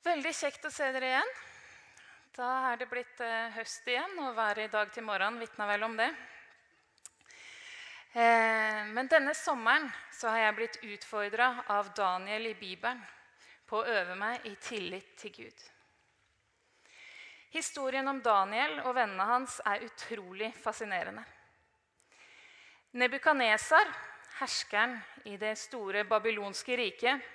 Veldig kjekt å se dere igjen. Da er det blitt eh, høst igjen, og været i dag til morgenen vitna vel om det. Eh, men denne sommeren så har jeg blitt utfordra av Daniel i Bibelen på å øve meg i tillit til Gud. Historien om Daniel og vennene hans er utrolig fascinerende. Nebukaneser, herskeren i det store babylonske riket,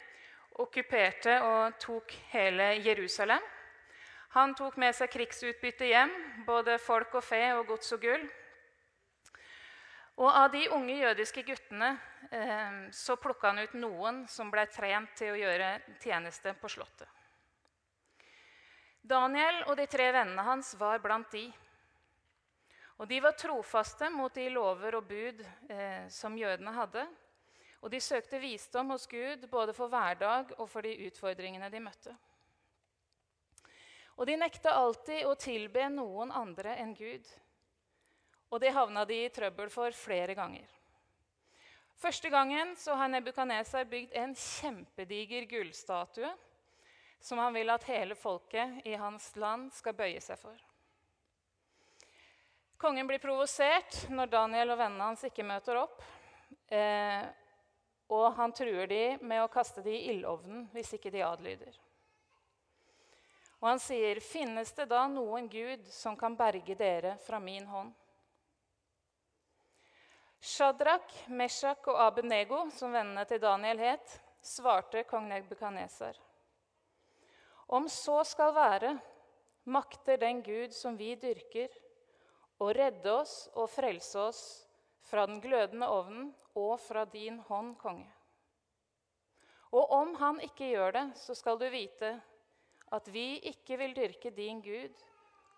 okkuperte og tok hele Jerusalem. Han tok med seg krigsutbytte hjem, både folk og fe og gods og gull. Og av de unge jødiske guttene eh, så plukka han ut noen som ble trent til å gjøre tjeneste på Slottet. Daniel og de tre vennene hans var blant de. Og de var trofaste mot de lover og bud eh, som jødene hadde. Og de søkte visdom hos Gud både for hverdag og for de utfordringene de møtte. Og de nekta alltid å tilbe noen andre enn Gud. Og det havna de i trøbbel for flere ganger. Første gangen så har Nebukadnesar bygd en kjempediger gullstatue som han vil at hele folket i hans land skal bøye seg for. Kongen blir provosert når Daniel og vennene hans ikke møter opp. Eh, og han truer de med å kaste de i ildovnen hvis ikke de adlyder. Og han sier, 'Finnes det da noen Gud som kan berge dere fra min hånd?' Shadrach, Meshach og Abenego, som vennene til Daniel het, svarte kong Nebukadneser. Om så skal være, makter den Gud som vi dyrker, å redde oss og frelse oss fra den glødende ovnen og fra din hånd, konge. Og om han ikke gjør det, så skal du vite at vi ikke vil dyrke din Gud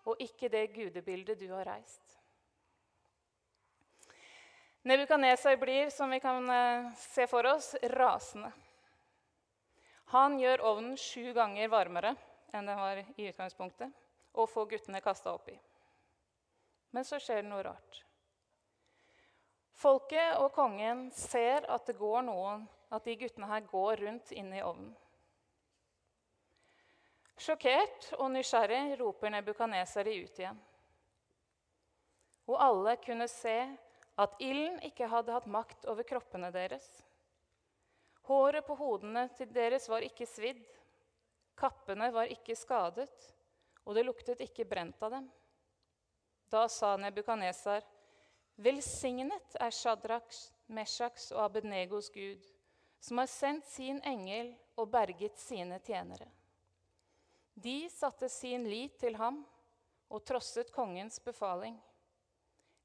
og ikke det gudebildet du har reist. Nebukadnesar blir, som vi kan eh, se for oss, rasende. Han gjør ovnen sju ganger varmere enn den var i utgangspunktet, og får guttene kasta oppi. Men så skjer det noe rart. Folket og kongen ser at det går noen, at de guttene her går rundt inn i ovnen. Sjokkert og nysgjerrig roper Nebukanesari ut igjen. Og alle kunne se at ilden ikke hadde hatt makt over kroppene deres. Håret på hodene til deres var ikke svidd, kappene var ikke skadet, og det luktet ikke brent av dem. Da sa Nebukanesar, Velsignet er Shadraks, Meshaks og Abednegos Gud, som har sendt sin engel og berget sine tjenere. De satte sin lit til ham og trosset kongens befaling.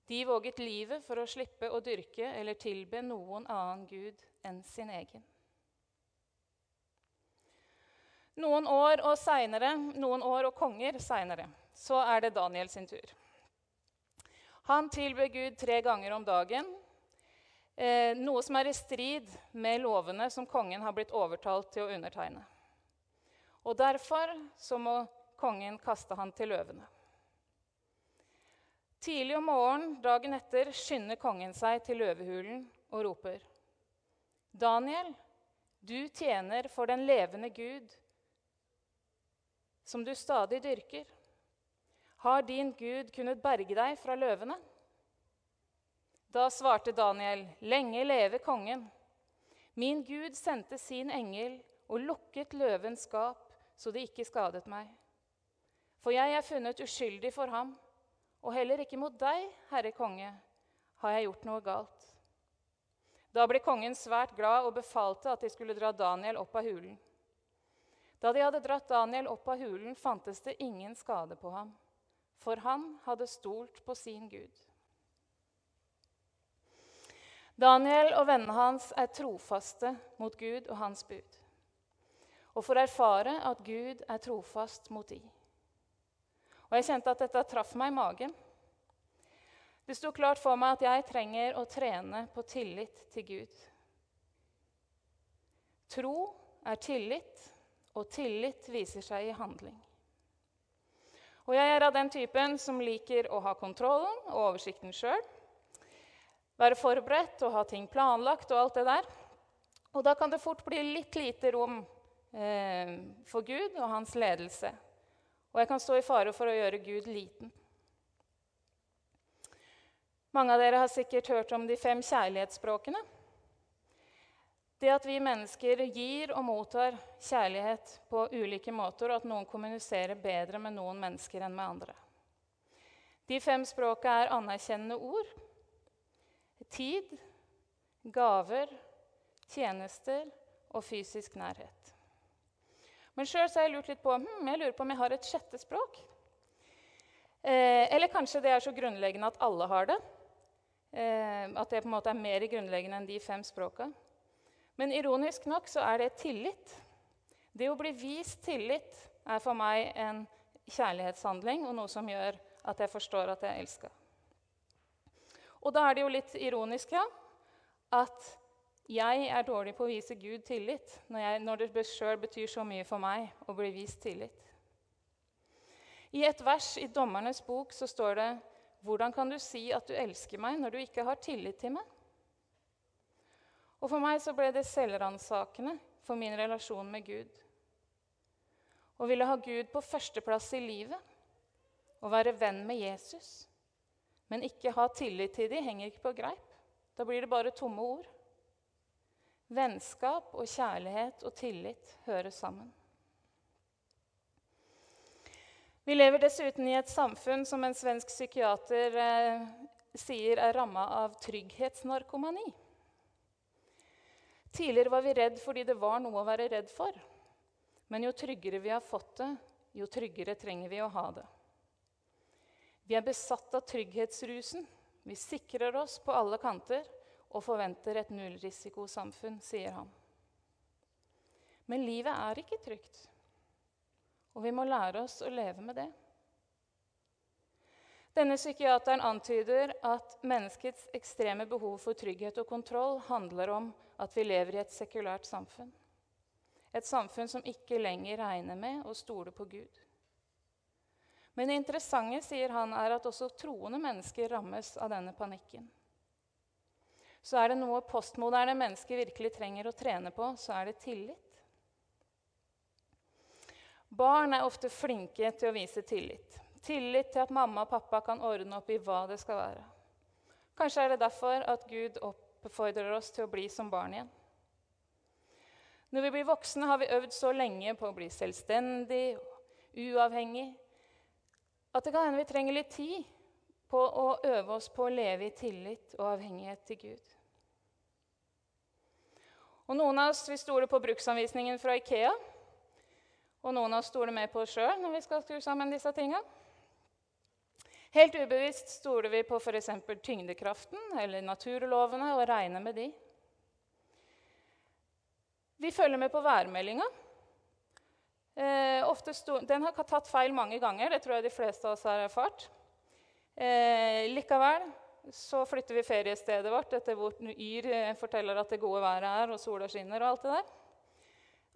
De våget livet for å slippe å dyrke eller tilbe noen annen gud enn sin egen. Noen år og senere, noen år og konger seinere så er det Daniel sin tur. Han tilbød Gud tre ganger om dagen, eh, noe som er i strid med lovene som kongen har blitt overtalt til å undertegne. Og Derfor så må kongen kaste han til løvene. Tidlig om morgenen dagen etter skynder kongen seg til løvehulen og roper. Daniel, du tjener for den levende Gud, som du stadig dyrker. Har din Gud kunnet berge deg fra løvene? Da svarte Daniel, lenge leve kongen. Min Gud sendte sin engel og lukket løvens skap, så det ikke skadet meg. For jeg er funnet uskyldig for ham, og heller ikke mot deg, herre konge, har jeg gjort noe galt. Da ble kongen svært glad og befalte at de skulle dra Daniel opp av hulen. Da de hadde dratt Daniel opp av hulen, fantes det ingen skade på ham for han hadde stolt på sin Gud. Daniel og vennene hans er trofaste mot Gud og hans bud, og får erfare at Gud er trofast mot de. Og Jeg kjente at dette traff meg i magen. Det sto klart for meg at jeg trenger å trene på tillit til Gud. Tro er tillit, og tillit viser seg i handling. Og jeg er av den typen som liker å ha kontrollen og oversikten sjøl. Være forberedt og ha ting planlagt og alt det der. Og da kan det fort bli litt lite rom eh, for Gud og hans ledelse. Og jeg kan stå i fare for å gjøre Gud liten. Mange av dere har sikkert hørt om de fem kjærlighetsspråkene. Det at vi mennesker gir og mottar kjærlighet på ulike måter, og at noen kommuniserer bedre med noen mennesker enn med andre. De fem språka er anerkjennende ord, tid, gaver, tjenester og fysisk nærhet. Men sjøl har jeg lurt litt på hm, jeg lurer på om jeg har et sjette språk. Eh, eller kanskje det er så grunnleggende at alle har det. Eh, at det på en måte er mer grunnleggende enn de fem språka. Men ironisk nok så er det tillit. Det å bli vist tillit er for meg en kjærlighetshandling og noe som gjør at jeg forstår at jeg er elska. Og da er det jo litt ironisk, ja, at jeg er dårlig på å vise Gud tillit når, jeg, når det sjøl betyr så mye for meg å bli vist tillit. I et vers i Dommernes bok så står det hvordan kan du si at du elsker meg når du ikke har tillit til meg? Og For meg så ble det selvransakende for min relasjon med Gud. Å ville ha Gud på førsteplass i livet, å være venn med Jesus, men ikke ha tillit til dem, henger ikke på greip. Da blir det bare tomme ord. Vennskap og kjærlighet og tillit hører sammen. Vi lever dessuten i et samfunn som en svensk psykiater eh, sier er ramma av trygghetsnarkomani. Tidligere var vi redd fordi det var noe å være redd for. Men jo tryggere vi har fått det, jo tryggere trenger vi å ha det. Vi er besatt av trygghetsrusen. Vi sikrer oss på alle kanter og forventer et nullrisikosamfunn, sier han. Men livet er ikke trygt, og vi må lære oss å leve med det. Denne psykiateren antyder at menneskets ekstreme behov for trygghet og kontroll handler om at vi lever i et sekulært samfunn. Et samfunn som ikke lenger regner med å stole på Gud. Men det interessante sier han, er at også troende mennesker rammes av denne panikken så er det noe postmoderne mennesker virkelig trenger å trene på, så er det tillit. Barn er ofte flinke til å vise tillit. Tillit til at mamma og pappa kan ordne opp i hva det skal være. Kanskje er det derfor at Gud oppfordrer oss til å bli som barn igjen. Når vi blir voksne, har vi øvd så lenge på å bli selvstendig og uavhengig at det kan hende vi trenger litt tid på å øve oss på å leve i tillit og avhengighet til Gud. Og Noen av oss vi stoler på bruksanvisningen fra Ikea. Og noen av oss stoler mer på oss sjøl når vi skal skru sammen disse tinga. Helt ubevisst stoler vi på f.eks. tyngdekraften eller naturlovene og regner med de. Vi følger med på værmeldinga. Eh, den har tatt feil mange ganger. Det tror jeg de fleste av oss har erfart. Eh, likevel så flytter vi feriestedet vårt etter hvor Yr eh, forteller at det gode været er, og sola skinner og alt det der.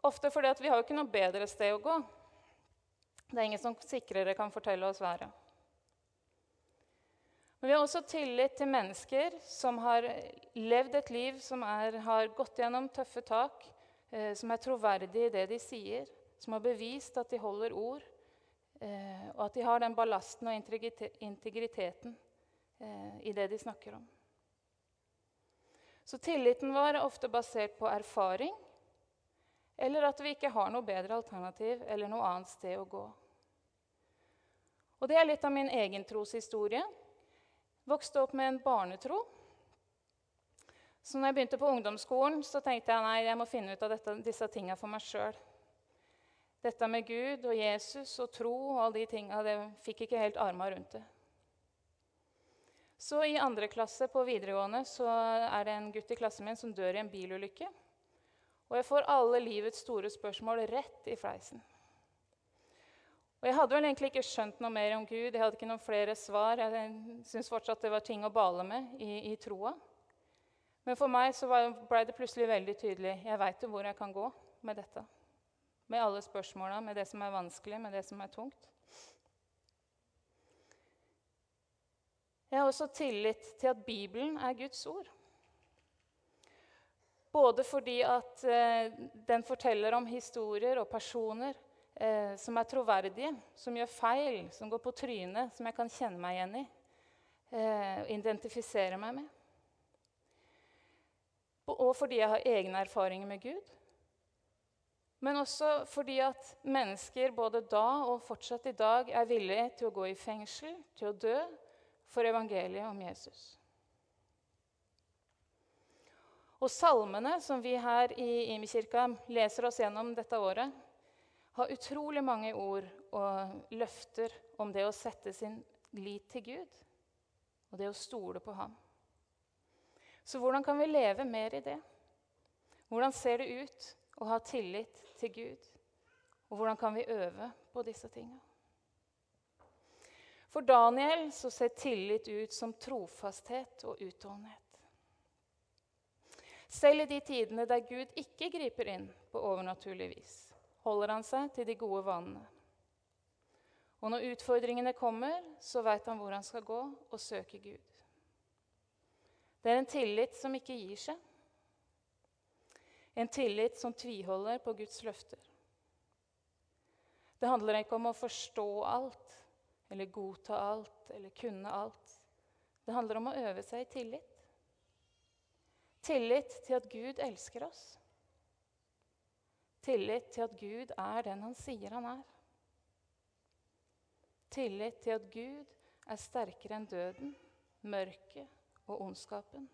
Ofte fordi vi har jo ikke noe bedre sted å gå. Det er ingen som sikrere kan fortelle oss været. Men vi har også tillit til mennesker som har levd et liv som er, har gått gjennom tøffe tak, eh, som er troverdige i det de sier, som har bevist at de holder ord, Eh, og at de har den ballasten og integriteten eh, i det de snakker om. Så tilliten vår er ofte basert på erfaring eller at vi ikke har noe bedre alternativ eller noe annet sted å gå. Og Det er litt av min egen troshistorie. Vokste opp med en barnetro. Så når jeg begynte på ungdomsskolen, så tenkte jeg nei, jeg må finne ut av dette, disse tinga for meg sjøl. Dette med Gud og Jesus og tro og alle de tinga, det fikk ikke helt arma rundt det. Så i andre klasse på videregående så er det en gutt i klassen min som dør i en bilulykke. Og jeg får alle livets store spørsmål rett i fleisen. Og Jeg hadde vel egentlig ikke skjønt noe mer om Gud. Jeg hadde ikke noen flere svar. Jeg syntes fortsatt det var ting å bale med i, i troa. Men for meg så ble det plutselig veldig tydelig. Jeg veit jo hvor jeg kan gå med dette med alle spørsmåla, med det som er vanskelig, med det som er tungt. Jeg har også tillit til at Bibelen er Guds ord. Både fordi at eh, den forteller om historier og personer eh, som er troverdige, som gjør feil, som går på trynet, som jeg kan kjenne meg igjen i. Eh, identifisere meg med. Og fordi jeg har egne erfaringer med Gud. Men også fordi at mennesker både da og fortsatt i dag er villige til å gå i fengsel, til å dø, for evangeliet om Jesus. Og salmene som vi her i Imi-kirka leser oss gjennom dette året, har utrolig mange ord og løfter om det å sette sin lit til Gud og det å stole på ham. Så hvordan kan vi leve mer i det? Hvordan ser det ut å ha tillit til Gud? Og hvordan kan vi øve på disse tingene? For Daniel så ser tillit ut som trofasthet og utholdenhet. Selv i de tidene der Gud ikke griper inn på overnaturlig vis, holder han seg til de gode vanene. Og når utfordringene kommer, så veit han hvor han skal gå og søke Gud. Det er en tillit som ikke gir seg. En tillit som tviholder på Guds løfter. Det handler ikke om å forstå alt eller godta alt eller kunne alt. Det handler om å øve seg i tillit. Tillit til at Gud elsker oss. Tillit til at Gud er den han sier han er. Tillit til at Gud er sterkere enn døden, mørket og ondskapen.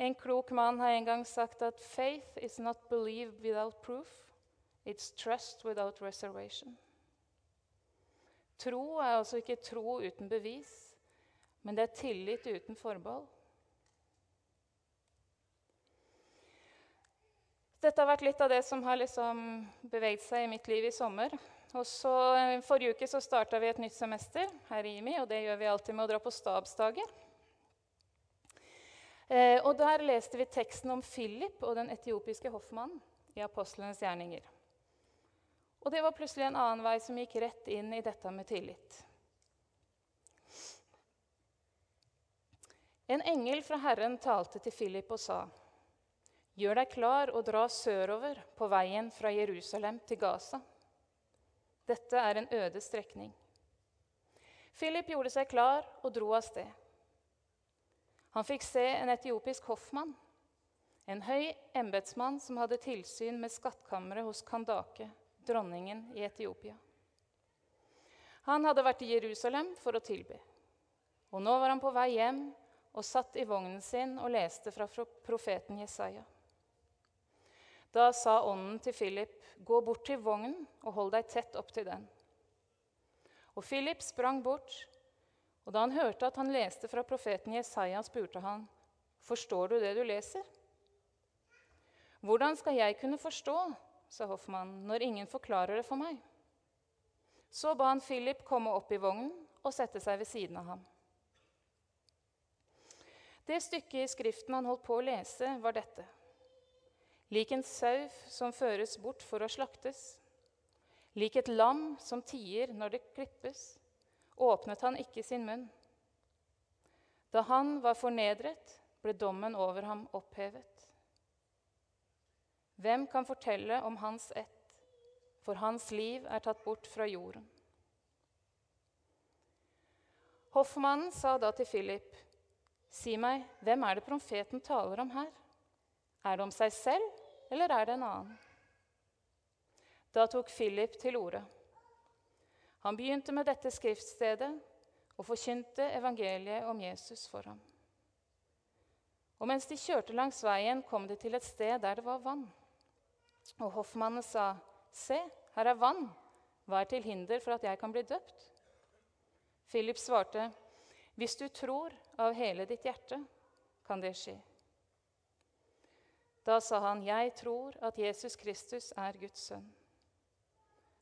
En klok mann har en gang sagt at 'faith is not believe without proof, it's trust without reservation'. Tro er altså ikke tro uten bevis, men det er tillit uten forbehold. Dette har vært litt av det som har liksom beveget seg i mitt liv i sommer. Og så, eh, Forrige uke så starta vi et nytt semester her i IMI, og det gjør vi alltid med å dra på stabsdager. Eh, og Der leste vi teksten om Philip og den etiopiske hoffmannen i apostlenes gjerninger. Og det var plutselig en annen vei som gikk rett inn i dette med tillit. En engel fra Herren talte til Philip og sa.: Gjør deg klar og dra sørover på veien fra Jerusalem til Gaza. Dette er en øde strekning. Philip gjorde seg klar og dro av sted. Han fikk se en etiopisk hoffmann, en høy embetsmann som hadde tilsyn med skattkammeret hos Kandake, dronningen i Etiopia. Han hadde vært i Jerusalem for å tilbe, og nå var han på vei hjem og satt i vognen sin og leste fra profeten Jesaja. Da sa ånden til Philip, 'Gå bort til vognen og hold deg tett opp til den.' Og Philip sprang bort, og da han hørte at han leste fra profeten Jesaja, spurte han, 'Forstår du det du leser?' 'Hvordan skal jeg kunne forstå', sa hoffmannen, 'når ingen forklarer det for meg?' Så ba han Philip komme opp i vognen og sette seg ved siden av ham. Det stykket i Skriften han holdt på å lese, var dette. Lik en sau som føres bort for å slaktes, lik et lam som tier når det klippes, åpnet han ikke sin munn. Da han var fornedret, ble dommen over ham opphevet. Hvem kan fortelle om hans ett, for hans liv er tatt bort fra jorden? Hoffmannen sa da til Philip, Si meg, hvem er det profeten taler om her? Er det om seg selv, eller er det en annen? Da tok Philip til orde. Han begynte med dette skriftstedet og forkynte evangeliet om Jesus for ham. Og mens de kjørte langs veien, kom de til et sted der det var vann. Og hoffmannen sa, 'Se, her er vann. Hva er til hinder for at jeg kan bli døpt?' Philip svarte, hvis du tror av hele ditt hjerte, kan det skje. Da sa han, 'Jeg tror at Jesus Kristus er Guds sønn'.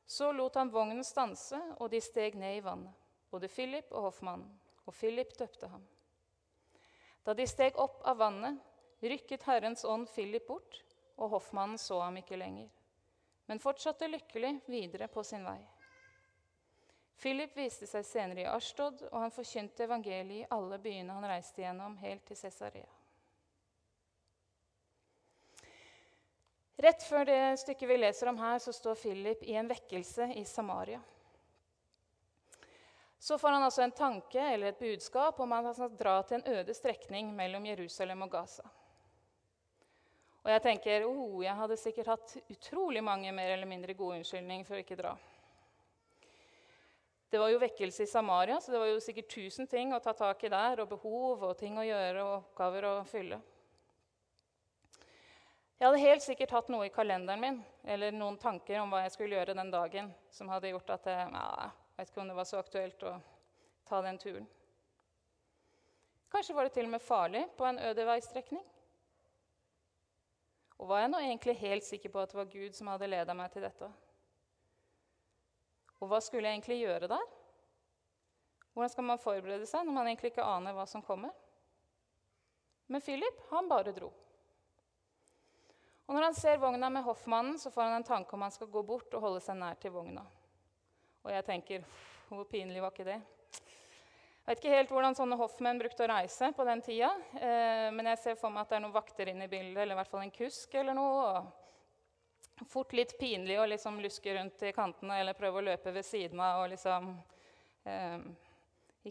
Så lot han vognen stanse, og de steg ned i vannet, både Philip og hoffmannen, og Philip døpte ham. Da de steg opp av vannet, rykket Herrens ånd Philip bort, og hoffmannen så ham ikke lenger, men fortsatte lykkelig videre på sin vei. Philip viste seg senere i Ashtod, og han forkynte evangeliet i alle byene han reiste gjennom, helt til Cesarea. Rett før det stykket vi leser om her, så står Philip i en vekkelse i Samaria. Så får han altså en tanke eller et budskap om at han skal dra til en øde strekning mellom Jerusalem og Gaza. Og jeg tenker oh, jeg hadde sikkert hatt utrolig mange mer eller mindre gode unnskyldninger for å ikke dra. Det var jo vekkelse i Samaria, så det var jo sikkert tusen ting å ta tak i der, og behov og ting å gjøre og oppgaver å fylle. Jeg hadde helt sikkert hatt noe i kalenderen min eller noen tanker om hva jeg skulle gjøre den dagen, som hadde gjort at jeg, ja, vet ikke om det var så aktuelt å ta den turen. Kanskje var det til og med farlig på en øde veistrekning. Og var jeg nå egentlig helt sikker på at det var Gud som hadde leda meg til dette? Og hva skulle jeg egentlig gjøre der? Hvordan skal man forberede seg når man egentlig ikke aner hva som kommer? Men Philip, han bare dro. Og Når han ser vogna med hoffmannen, så får han en tanke om han skal gå bort og holde seg nær til vogna. Og jeg tenker hvor pinlig var ikke det? Jeg vet ikke helt hvordan sånne hoffmenn brukte å reise på den tida. Eh, men jeg ser for meg at det er noen vakter inne i bildet, eller i hvert fall en kusk eller noe. Fort litt pinlig å liksom luske rundt i kantene eller prøve å løpe ved siden av og liksom eh,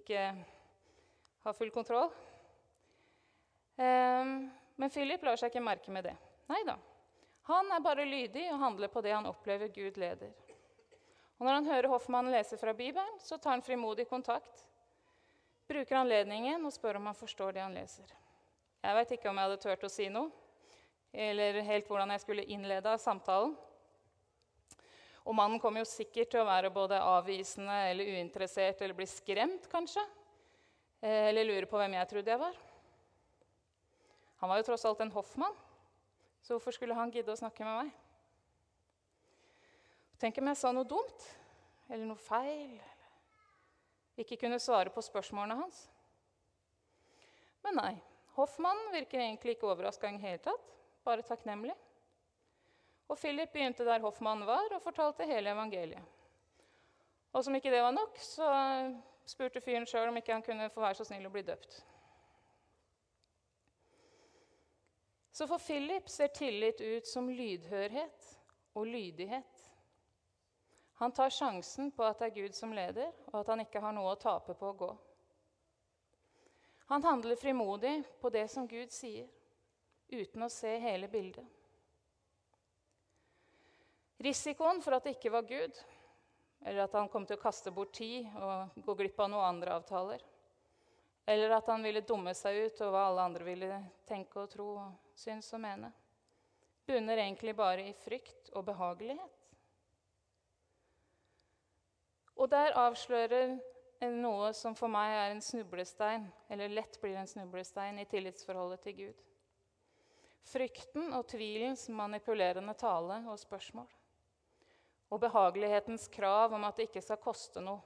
ikke ha full kontroll. Eh, men Philip lar seg ikke merke med det. Nei da. Han er bare lydig og handler på det han opplever Gud leder. Og Når han hører hoffmannen lese fra Bibelen, så tar han frimodig kontakt. Bruker anledningen og spør om han forstår det han leser. Jeg vet ikke om jeg hadde turt å si noe, eller helt hvordan jeg skulle innlede samtalen. Og mannen kommer jo sikkert til å være både avvisende eller uinteressert eller bli skremt, kanskje. Eh, eller lure på hvem jeg trodde jeg var. Han var jo tross alt en hoffmann. Så hvorfor skulle han gidde å snakke med meg? Tenk om jeg sa noe dumt eller noe feil, eller ikke kunne svare på spørsmålene hans. Men nei, hoffmannen virker egentlig ikke overraska i det hele tatt, bare takknemlig. Og Philip begynte der hoffmannen var, og fortalte hele evangeliet. Og som ikke det var nok, så spurte fyren sjøl om ikke han kunne få være så snill å bli døpt. Så for Philip ser tillit ut som lydhørhet og lydighet. Han tar sjansen på at det er Gud som leder, og at han ikke har noe å tape på å gå. Han handler frimodig på det som Gud sier, uten å se hele bildet. Risikoen for at det ikke var Gud, eller at han kom til å kaste bort tid og gå glipp av noen andre avtaler, eller at han ville dumme seg ut over hva alle andre ville tenke og tro og synes og mene. Bunner egentlig bare i frykt og behagelighet. Og der avslører noe som for meg er en snublestein, eller lett blir en snublestein i tillitsforholdet til Gud. Frykten og tvilens manipulerende tale og spørsmål. Og behagelighetens krav om at det ikke skal koste noe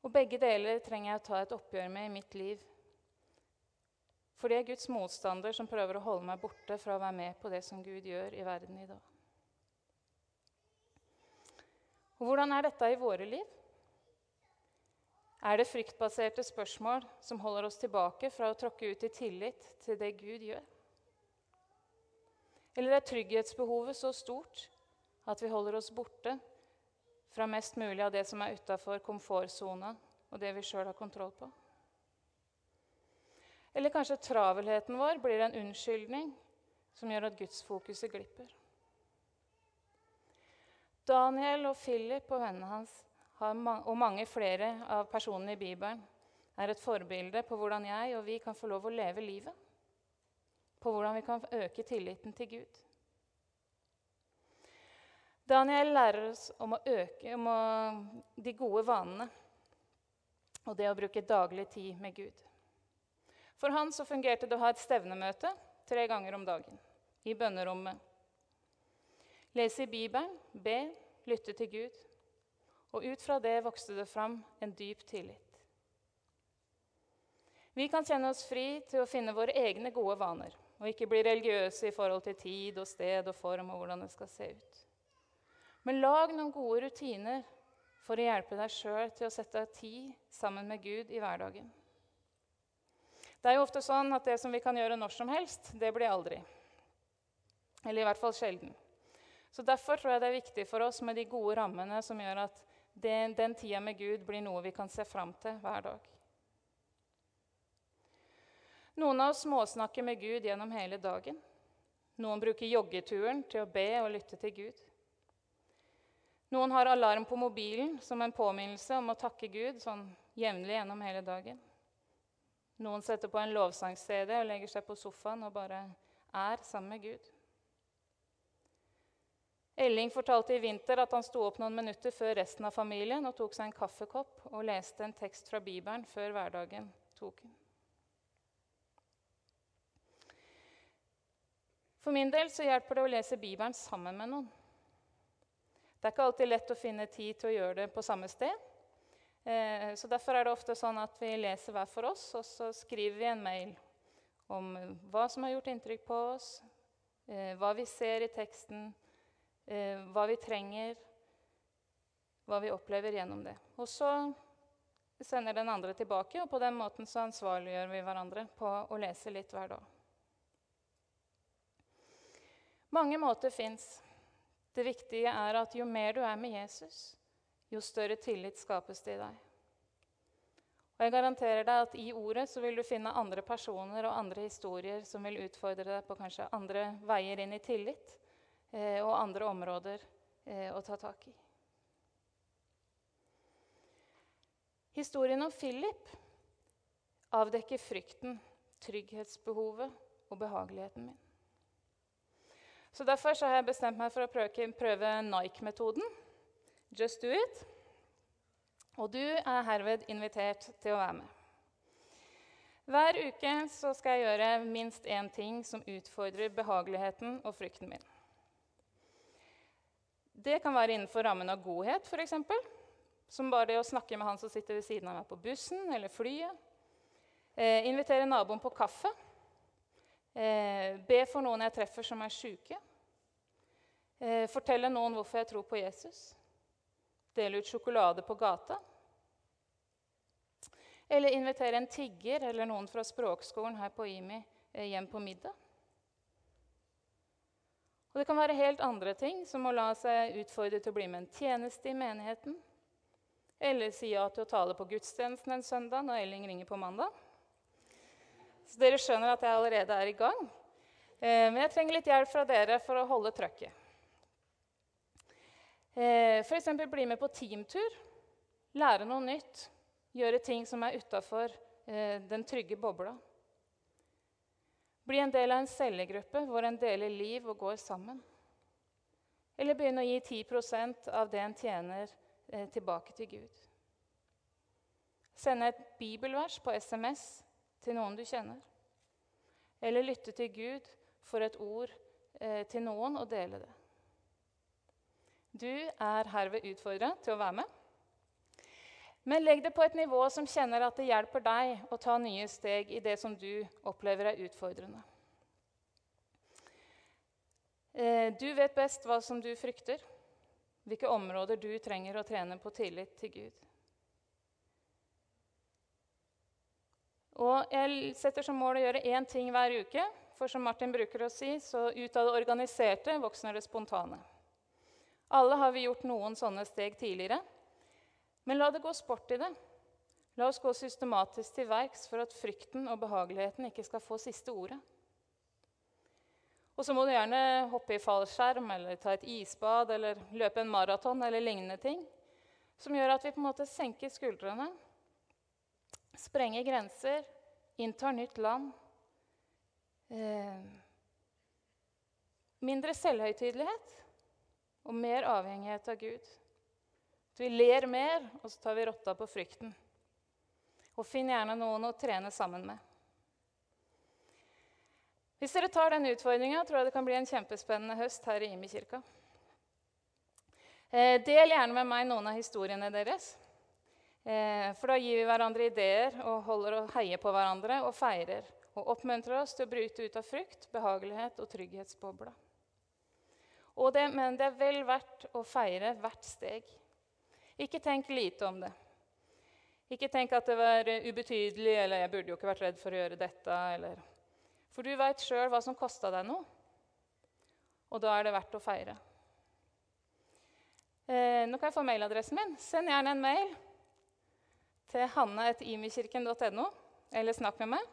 og begge deler trenger jeg å ta et oppgjør med i mitt liv. For det er Guds motstander som prøver å holde meg borte fra å være med på det som Gud gjør i verden i dag. Og hvordan er dette i våre liv? Er det fryktbaserte spørsmål som holder oss tilbake fra å tråkke ut i tillit til det Gud gjør? Eller er trygghetsbehovet så stort at vi holder oss borte fra mest mulig av det som er utafor komfortsona, og det vi sjøl har kontroll på. Eller kanskje travelheten vår blir en unnskyldning som gjør at gudsfokuset glipper. Daniel og Philip og vennene hans og mange flere av personene i Bibelen er et forbilde på hvordan jeg og vi kan få lov å leve livet. På hvordan vi kan øke tilliten til Gud. Daniel lærer oss om å øke om å, de gode vanene og det å bruke daglig tid med Gud. For han så fungerte det å ha et stevnemøte tre ganger om dagen i bønnerommet. Lese i Bibelen, be, lytte til Gud. Og ut fra det vokste det fram en dyp tillit. Vi kan kjenne oss fri til å finne våre egne gode vaner og ikke bli religiøse i forhold til tid og sted og form og hvordan det skal se ut. Men lag noen gode rutiner for å hjelpe deg sjøl til å sette av tid sammen med Gud i hverdagen. Det er jo ofte sånn at det som vi kan gjøre når som helst, det blir aldri. Eller i hvert fall sjelden. Så Derfor tror jeg det er viktig for oss med de gode rammene som gjør at den, den tida med Gud blir noe vi kan se fram til hver dag. Noen av oss småsnakker med Gud gjennom hele dagen. Noen bruker joggeturen til å be og lytte til Gud. Noen har alarm på mobilen som en påminnelse om å takke Gud sånn jevnlig gjennom hele dagen. Noen setter på en lovsang-CD og legger seg på sofaen og bare er sammen med Gud. Elling fortalte i vinter at han sto opp noen minutter før resten av familien og tok seg en kaffekopp og leste en tekst fra Bibelen før hverdagen tok den. For min del så hjelper det å lese Bibelen sammen med noen. Det er ikke alltid lett å finne tid til å gjøre det på samme sted. Eh, så Derfor er det ofte sånn at vi leser hver for oss, og så skriver vi en mail om hva som har gjort inntrykk på oss, eh, hva vi ser i teksten, eh, hva vi trenger, hva vi opplever gjennom det. Og så sender den andre tilbake, og på den måten så ansvarliggjør vi hverandre på å lese litt hver dag. Mange måter fins. Det viktige er at jo mer du er med Jesus, jo større tillit skapes det i deg. Og jeg garanterer deg at I ordet så vil du finne andre personer og andre historier som vil utfordre deg på kanskje andre veier inn i tillit eh, og andre områder eh, å ta tak i. Historien om Philip avdekker frykten, trygghetsbehovet og behageligheten min. Så Derfor så har jeg bestemt meg for å prøve, prøve Nike-metoden. Just do it. Og du er herved invitert til å være med. Hver uke skal jeg gjøre minst én ting som utfordrer behageligheten og frykten min. Det kan være innenfor rammen av godhet, f.eks. Som bare det å snakke med han som sitter ved siden av meg på bussen eller flyet. Eh, invitere naboen på kaffe. Eh, be for noen jeg treffer som er sjuke. Eh, fortelle noen hvorfor jeg tror på Jesus. Dele ut sjokolade på gata. Eller invitere en tigger eller noen fra språkskolen her på IMI eh, hjem på middag. Og Det kan være helt andre ting, som å la seg utfordre til å bli med en tjeneste i menigheten. Eller si ja til å tale på gudstjenesten en søndag når Elling ringer på mandag. Så dere skjønner at jeg allerede er i gang. Eh, men jeg trenger litt hjelp fra dere for å holde trøkket. Eh, F.eks. bli med på teamtur. Lære noe nytt. Gjøre ting som er utafor eh, den trygge bobla. Bli en del av en cellegruppe hvor en deler liv og går sammen. Eller begynne å gi 10% av det en tjener, tilbake til Gud. Sende et bibelvers på SMS til noen du kjenner. Eller lytte til Gud for et ord eh, til noen og dele det. Du er herved utfordra til å være med. Men legg det på et nivå som kjenner at det hjelper deg å ta nye steg i det som du opplever er utfordrende. Eh, du vet best hva som du frykter, hvilke områder du trenger å trene på tillit til Gud. Og jeg setter som mål å gjøre én ting hver uke. For som Martin bruker å si, så ut av det organiserte voksner det spontane. Alle har vi gjort noen sånne steg tidligere. Men la det gå sport i det. La oss gå systematisk til verks for at frykten og behageligheten ikke skal få siste ordet. Og så må du gjerne hoppe i fallskjerm eller ta et isbad eller løpe en maraton eller lignende ting som gjør at vi på en måte senker skuldrene sprenger grenser, inntar nytt land. Eh, mindre selvhøytidelighet og mer avhengighet av Gud. At vi ler mer, og så tar vi rotta på frykten. Og finn gjerne noen å trene sammen med. Hvis dere tar den utfordringa, tror jeg det kan bli en kjempespennende høst her i Imi-kirka. Eh, del gjerne med meg noen av historiene deres. Eh, for da gir vi hverandre ideer og holder og heier på hverandre og feirer. Og oppmuntrer oss til å bryte ut av frykt, behagelighet og trygghetsbobla. Det, men det er vel verdt å feire hvert steg. Ikke tenk lite om det. Ikke tenk at det var ubetydelig, eller 'jeg burde jo ikke vært redd for å gjøre dette'. Eller. For du veit sjøl hva som kosta deg noe. Og da er det verdt å feire. Eh, nå kan jeg få mailadressen min. Send gjerne en mail til hanne.imikirken.no, eller snakk med meg.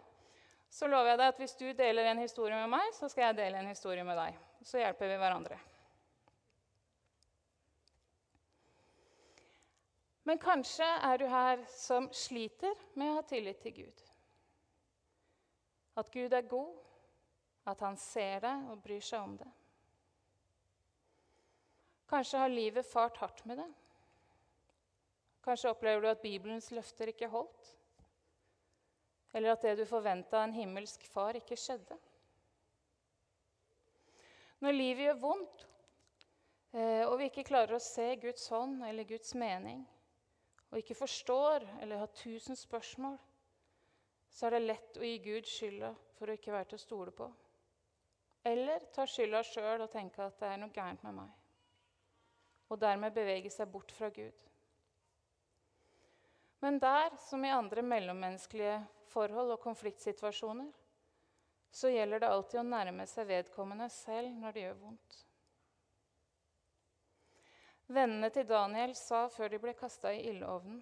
Så lover jeg deg at hvis du deler en historie med meg, så skal jeg dele en historie med deg. Så hjelper vi hverandre. Men kanskje er du her som sliter med å ha tillit til Gud. At Gud er god, at han ser deg og bryr seg om det. Kanskje har livet fart hardt med det. Kanskje opplever du at Bibelens løfter ikke holdt. Eller at det du forventa en himmelsk far, ikke skjedde. Når livet gjør vondt, eh, og vi ikke klarer å se Guds hånd eller Guds mening, og ikke forstår eller har tusen spørsmål, så er det lett å gi Gud skylda for å ikke være til å stole på. Eller ta skylda sjøl og tenke at det er noe gærent med meg og dermed bevege seg bort fra Gud. Men der, som i andre mellommenneskelige forhold og konfliktsituasjoner, så gjelder det alltid å nærme seg vedkommende selv når det gjør vondt. Vennene til Daniel sa før de ble kasta i ildovnen,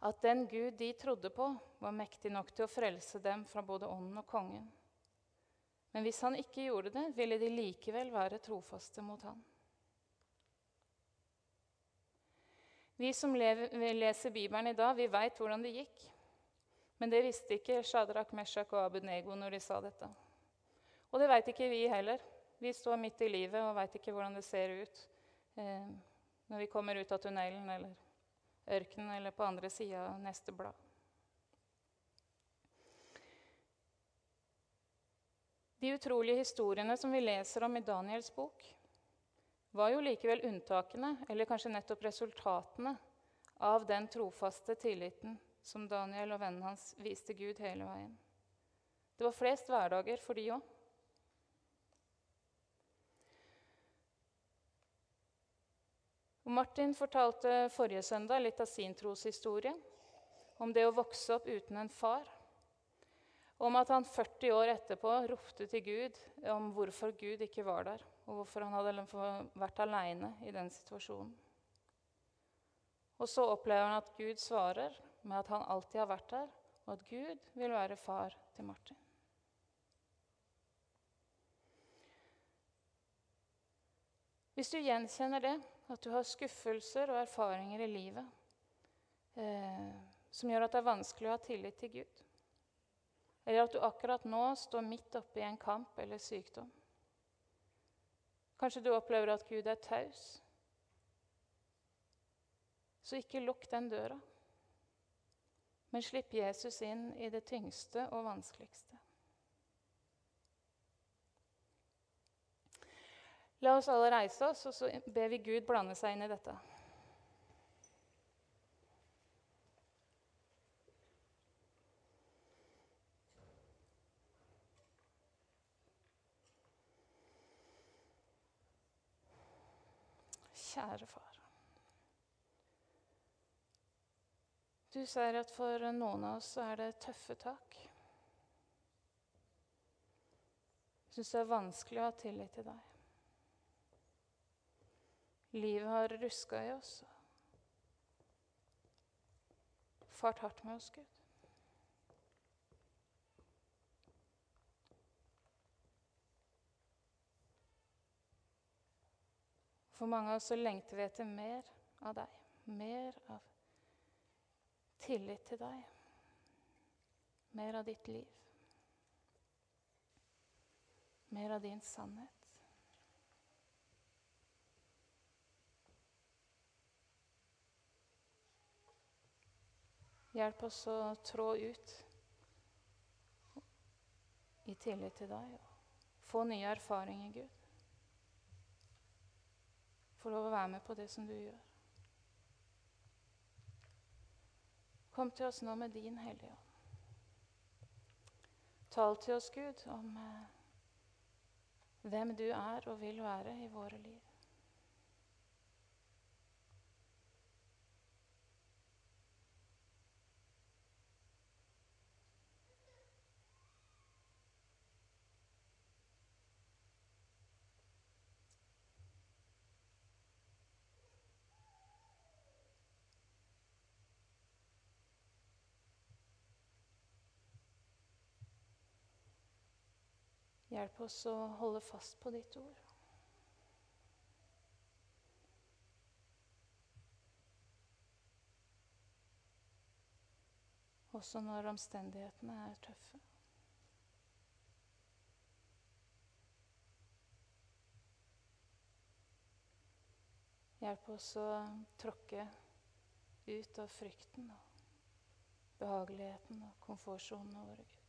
at den Gud de trodde på, var mektig nok til å frelse dem fra både ånden og kongen. Men hvis han ikke gjorde det, ville de likevel være trofaste mot ham. Vi som leser Bibelen i dag, vi veit hvordan det gikk. Men det visste ikke Shadrach, Meshach og Abednego når de sa dette. Og det veit ikke vi heller. Vi står midt i livet og veit ikke hvordan det ser ut eh, når vi kommer ut av tunnelen eller ørkenen eller på andre sida av neste blad. De utrolige historiene som vi leser om i Daniels bok, var jo likevel unntakene, eller kanskje nettopp resultatene, av den trofaste tilliten som Daniel og vennen hans viste Gud hele veien. Det var flest hverdager for de òg. Martin fortalte forrige søndag litt av sin troshistorie. Om det å vokse opp uten en far. Om at han 40 år etterpå ropte til Gud om hvorfor Gud ikke var der og hvorfor han hadde vært aleine i den situasjonen. Og så opplever han at Gud svarer med at han alltid har vært der, og at Gud vil være far til Martin. Hvis du gjenkjenner det, at du har skuffelser og erfaringer i livet eh, som gjør at det er vanskelig å ha tillit til Gud, eller at du akkurat nå står midt oppe i en kamp eller sykdom, Kanskje du opplever at Gud er taus. Så ikke lukk den døra, men slipp Jesus inn i det tyngste og vanskeligste. La oss alle reise oss, og så ber vi Gud blande seg inn i dette. Kjære far. Du sier at for noen av oss så er det tøffe tak. Jeg syns det er vanskelig å ha tillit til deg. Livet har ruska i oss. Fart hardt med oss, Gud. For mange av oss så lengter vi etter mer av deg. Mer av tillit til deg. Mer av ditt liv. Mer av din sannhet. Hjelp oss å trå ut i tillit til deg og få nye erfaringer, Gud få lov å være med på det som du gjør. Kom til oss nå med din Hellige Ånd. Tal til oss, Gud, om eh, hvem du er og vil være i våre liv. Hjelp oss å holde fast på ditt ord. Også når omstendighetene er tøffe. Hjelp oss å tråkke ut av frykten og behageligheten og komfortsonene våre,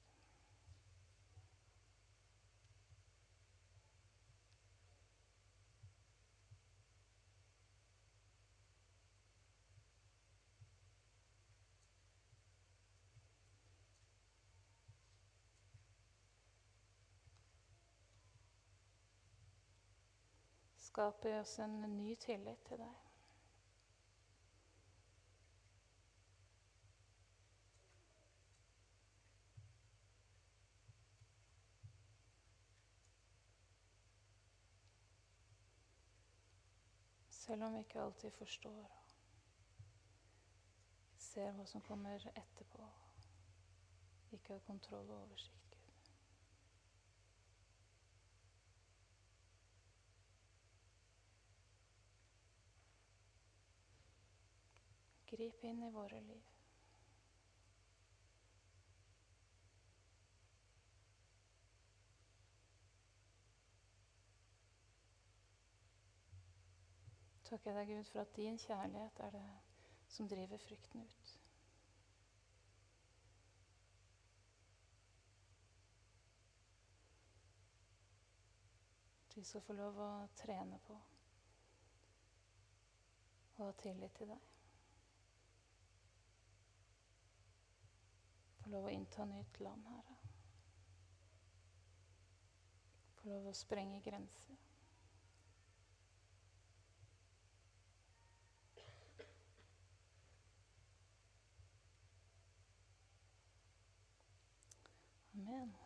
Gud. Skap i oss en ny tillit til deg. Selv om vi ikke alltid forstår og ser hva som kommer etterpå. Ikke har kontroll og oversikt. Grip inn i våre liv. Takker deg, Gud, for at din kjærlighet er det som driver frykten ut. Du skal få lov å trene på og ha tillit til deg. Lov å innta nytt land, Herre. Få lov å sprenge grenser. Amen.